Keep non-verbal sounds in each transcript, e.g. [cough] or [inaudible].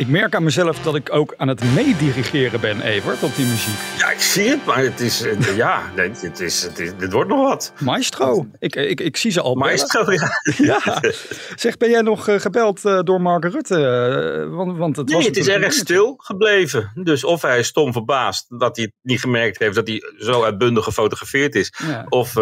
Ik merk aan mezelf dat ik ook aan het meedirigeren ben, Evert, op die muziek. Ja, ik zie het, maar het is, ja, nee, het is, het is, dit wordt nog wat. Maestro. Ik, ik, ik zie ze al bellen. Maestro, ja. [laughs] Ja. Zeg, ben jij nog eh, gebeld eh, door Mark Rutte? Eh, want, want het Nee, was het is erg stil gebleven. Dus of hij is stom verbaasd dat hij het niet gemerkt heeft dat hij zo uitbundig gefotografeerd is. Ja. Of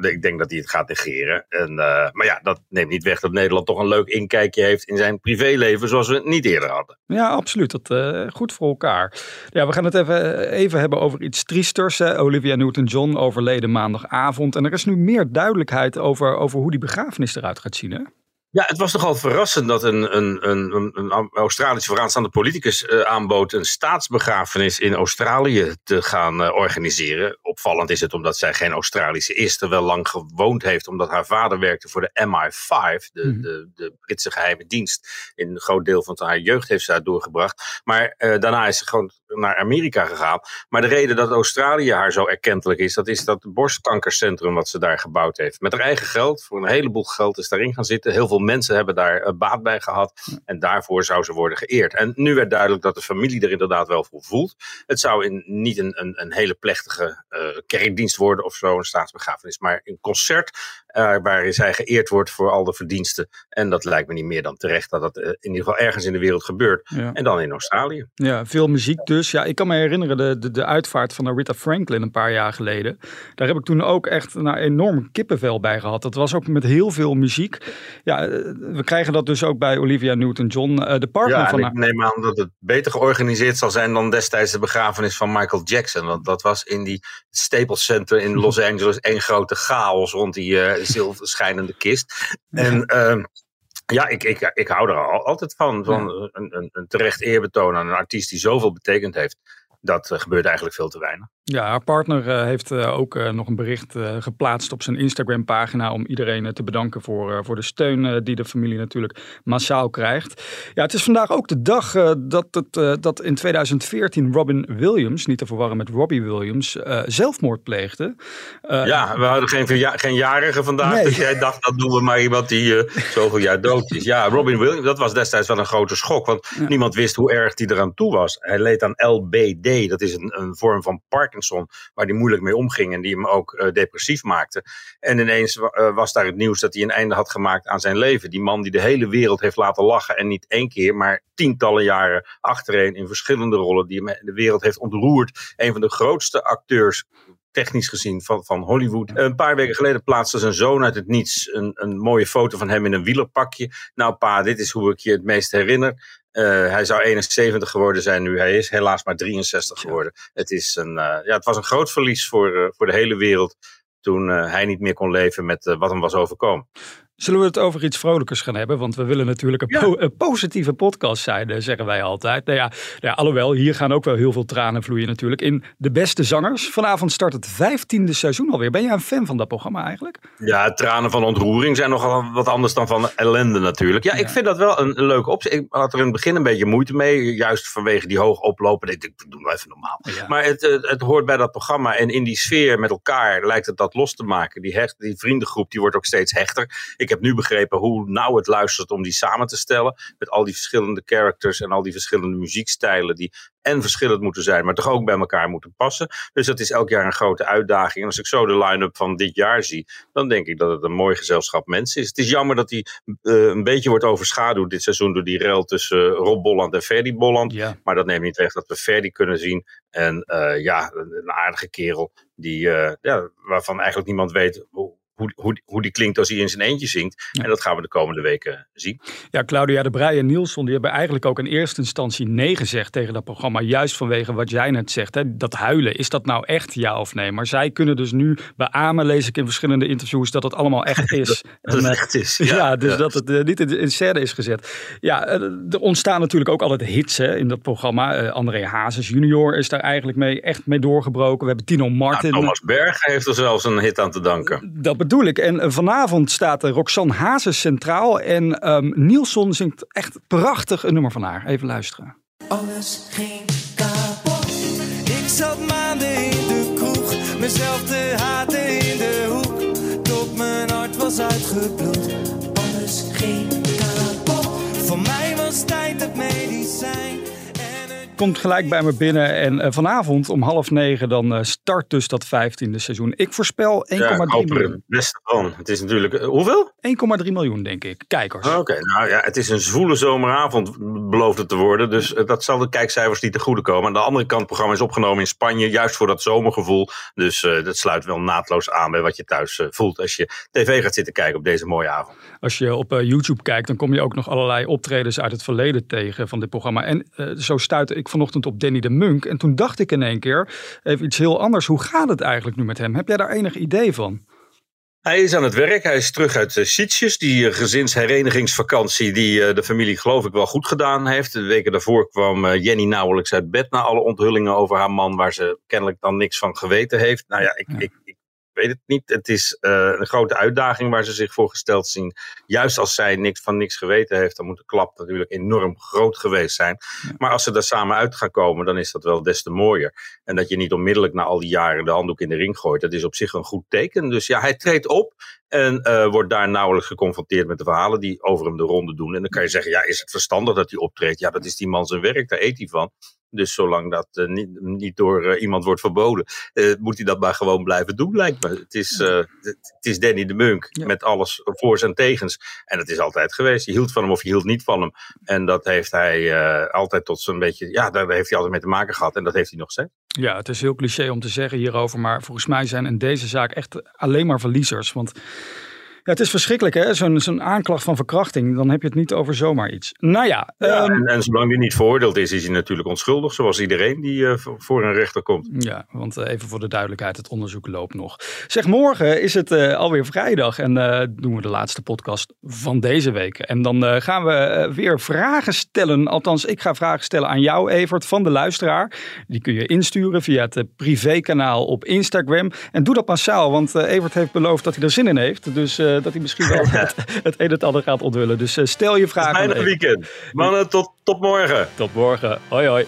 ik denk dat hij het gaat negeren. En, maar ja, dat neemt niet weg dat Nederland toch een leuk inkijkje heeft in zijn privéleven zoals we het niet eerder hadden. Ja, absoluut. Dat, eh, goed voor elkaar. Ja, we gaan het even, even hebben over iets triesters. Hè. Olivia Newton-John overleden maandagavond. En er is nu meer duidelijkheid over, over hoe die begrafenis eruit gaat zien. Hè? Ja, het was nogal verrassend dat een, een, een, een- Australische vooraanstaande politicus eh, aanbood een staatsbegrafenis in Australië te gaan eh, organiseren. Opvallend is het omdat zij geen Australische is, terwijl lang gewoond heeft, omdat haar vader werkte voor de MI5, de, Mhm. de, de Britse geheime dienst. In een groot deel van haar jeugd heeft ze daar doorgebracht. Maar eh, daarna is ze gewoon naar Amerika gegaan. Maar de reden dat Australië haar zo erkentelijk is, dat is dat borstkankercentrum wat ze daar gebouwd heeft. Met haar eigen geld, voor een heleboel geld is daarin gaan zitten. Heel veel mensen hebben daar eh, baat bij gehad. En daarvoor zou ze worden geëerd. En nu werd duidelijk dat de familie er inderdaad wel voor voelt. Het zou in, niet een, een, een hele plechtige eh, kerkdienst worden of zo, een staatsbegrafenis. Maar een concert eh, waarin zij geëerd wordt voor al de verdiensten. En dat lijkt me niet meer dan terecht dat dat eh, in ieder geval ergens in de wereld gebeurt. Ja. En dan in Australië. Ja, veel muziek dus. Ja, ik kan me herinneren de, de, de uitvaart van Aretha Franklin een paar jaar geleden. Daar heb ik toen ook echt nou, enorm kippenvel bij gehad. Dat was ook met heel veel muziek. Ja, eh, we krijgen dat dus ook bij Olivia Newton-John. de partner Ja, van ik haar. neem aan dat het beter georganiseerd zal zijn dan destijds de begrafenis van Michael Jackson. Want dat was in die Staples Center in [laughs] Los Angeles één grote chaos rond die zilver schijnende kist. En ehm, ja, ik, ik, ik hou er al, altijd van. Van een, een, een terecht eerbetoon aan een artiest die zoveel betekend heeft. Dat eh, gebeurt eigenlijk veel te weinig. Ja, haar partner eh, heeft eh, ook eh, nog een bericht geplaatst op zijn Instagram-pagina om iedereen te bedanken voor, voor de steun die de familie natuurlijk massaal krijgt. Ja, het is vandaag ook de dag dat, het, dat in 2014 Robin Williams, niet te verwarren met Robbie Williams, zelfmoord pleegde. Ja, we hadden geen, geen jarige vandaag. Nee. Dus jij dacht, dat doen we maar iemand die zoveel jaar dood is. Ja, Robin Williams, dat was destijds wel een grote schok. Want niemand wist hoe erg hij eraan toe was. Hij leed aan LBD. Dat is een, een vorm van Parkinson. Waar hij moeilijk mee omging. En die hem ook eh, depressief maakte. En ineens eh, was daar het nieuws dat hij een einde had gemaakt aan zijn leven. Die man die de hele wereld heeft laten lachen. En niet één keer, maar tientallen jaren achtereen. In verschillende rollen. Die hem de wereld heeft ontroerd. Een van de grootste acteurs technisch gezien van, van Hollywood. Een paar weken geleden plaatste zijn zoon uit het niets een, een mooie foto van hem in een wielerpakje. Nou pa, dit is hoe ik je het meest herinner. Eh, hij zou 71 geworden zijn nu. Hij is helaas maar 63 geworden. Het, is een, eh, ja, het was een groot verlies voor, eh, voor de hele wereld toen hij niet meer kon leven met wat hem was overkomen. Zullen we het over iets vrolijkers gaan hebben? Want we willen natuurlijk een, Ja. po- een positieve podcast zijn, eh, zeggen wij altijd. Nou ja, nou ja, alhoewel, hier gaan ook wel heel veel tranen vloeien natuurlijk. In De Beste Zangers. Vanavond start het vijftiende seizoen alweer. Ben jij een fan van dat programma eigenlijk? Ja, tranen van ontroering zijn nogal wat anders dan van ellende natuurlijk. Ja, ik vind dat wel een, een leuke optie. Ik had er in het begin een beetje moeite mee. Juist vanwege die hoog oplopen. Ik denk, doe nou even normaal. Ja. Maar het, het, het hoort bij dat programma. En in die sfeer met elkaar lijkt het dat los te maken. Die, hecht, die vriendengroep die wordt ook steeds hechter. Ik heb nu begrepen hoe nauw het luistert om die samen te stellen. Met al die verschillende characters en al die verschillende muziekstijlen. Die en verschillend moeten zijn, maar toch ook bij elkaar moeten passen. Dus dat is elk jaar een grote uitdaging. En als ik zo de line-up van dit jaar zie, dan denk ik dat het een mooi gezelschap mensen is. Het is jammer dat die eh, een beetje wordt overschaduwd dit seizoen door die rel tussen eh, Rob Bolland en Ferdy Bolland. Ja. Maar dat neemt niet weg dat we Ferdy kunnen zien. En eh, ja, een, een aardige kerel die, ja, waarvan eigenlijk niemand weet hoe, hoe, hoe, hoe die klinkt als hij in zijn eentje zingt. En dat gaan we de komende weken zien. Ja, Claudia de Breij en Nielsen die hebben eigenlijk ook in eerste instantie nee gezegd tegen dat programma. Juist vanwege wat jij net zegt. Hè? Dat huilen, is dat nou echt ja of nee? Maar zij kunnen dus nu beamen, lees ik in verschillende interviews, dat het allemaal echt [laughs] is. dat het echt is. Ja, dus dat het niet in scène is gezet. Ja, er ontstaan natuurlijk ook altijd hits hè, in dat programma. André Hazes junior is daar eigenlijk mee, echt mee doorgebroken. We hebben Tino Martin. Nou, Thomas Berg heeft er zelfs een hit aan te danken. Dat bedoel ik. En vanavond staat Roxanne Hazes centraal. En um, zingt echt prachtig een nummer van haar. Even luisteren. Alles kapot. Ik de komt gelijk bij me binnen. En uh, vanavond om half negen dan uh, start dus dat vijftiende seizoen. Ik voorspel 1,3 ja, miljoen. Het beste van. Het is natuurlijk, uh, hoeveel? 1,3 miljoen denk ik, kijkers. Oké, nou ja, het is een zwoele zomeravond beloofd het te worden. Dus dat zal de kijkcijfers niet te goede komen. Aan de andere kant, het programma is opgenomen in Spanje, juist voor dat zomergevoel. Dus dat sluit wel naadloos aan bij wat je thuis voelt als je tv gaat zitten kijken op deze mooie avond. Als je op YouTube kijkt, dan kom je ook nog allerlei optredens uit het verleden tegen van dit programma. En zo stuit ik vanochtend op Danny de Munk. En toen dacht ik in één keer even iets heel anders. Hoe gaat het eigenlijk nu met hem? Heb jij daar enig idee van? Hij is aan het werk. Hij is terug uit uh, Sitges. Die uh, gezinsherenigingsvakantie die uh, de familie geloof ik wel goed gedaan heeft. De weken daarvoor kwam Jenny nauwelijks uit bed na alle onthullingen over haar man. Waar ze kennelijk dan niks van geweten heeft. Nou ja, ik, ik, ik weet het niet. Het is uh, een grote uitdaging waar ze zich voor gesteld zien. Juist als zij niks van niks geweten heeft, dan moet de klap natuurlijk enorm groot geweest zijn. Maar als ze daar samen uit gaan komen, dan is dat wel des te mooier. En dat je niet onmiddellijk na al die jaren de handdoek in de ring gooit, dat is op zich een goed teken. Dus ja, hij treedt op en uh, wordt daar nauwelijks geconfronteerd met de verhalen die over hem de ronde doen. En dan kan je zeggen, ja, is het verstandig dat hij optreedt? Ja, dat is die man zijn werk, daar eet hij van. Dus zolang dat uh, niet, niet, door uh, iemand wordt verboden, uh, moet hij dat maar gewoon blijven doen, lijkt me. Het is, het is Danny de Munk ja. met alles voor en tegens. En dat is altijd geweest. Je hield van hem of je hield niet van hem. En dat heeft hij altijd tot zo'n beetje, ja, daar heeft hij altijd mee te maken gehad. En dat heeft hij nog steeds. Ja, het is heel cliché om te zeggen hierover, maar volgens mij zijn in deze zaak echt alleen maar verliezers. Want het is verschrikkelijk, hè? Zo'n zo'n aanklacht van verkrachting. Dan heb je het niet over zomaar iets. Nou ja. ja um, en, en, zolang die niet veroordeeld is, is hij natuurlijk onschuldig. Zoals iedereen die uh, voor een rechter komt. Ja, want uh, even voor de duidelijkheid: het onderzoek loopt nog. Zeg, morgen is het uh, alweer vrijdag. En doen we de laatste podcast van deze week. En dan gaan we weer vragen stellen. Althans, ik ga vragen stellen aan jou, Evert, van de luisteraar. Die kun je insturen via het privékanaal op Instagram. En doe dat massaal, want Evert heeft beloofd dat hij er zin in heeft. Dus dat hij misschien wel [laughs] het, het een en het ander gaat onthullen. Dus uh, stel je vragen. Fijne weekend. Mannen, tot, tot morgen. Tot morgen. Hoi hoi.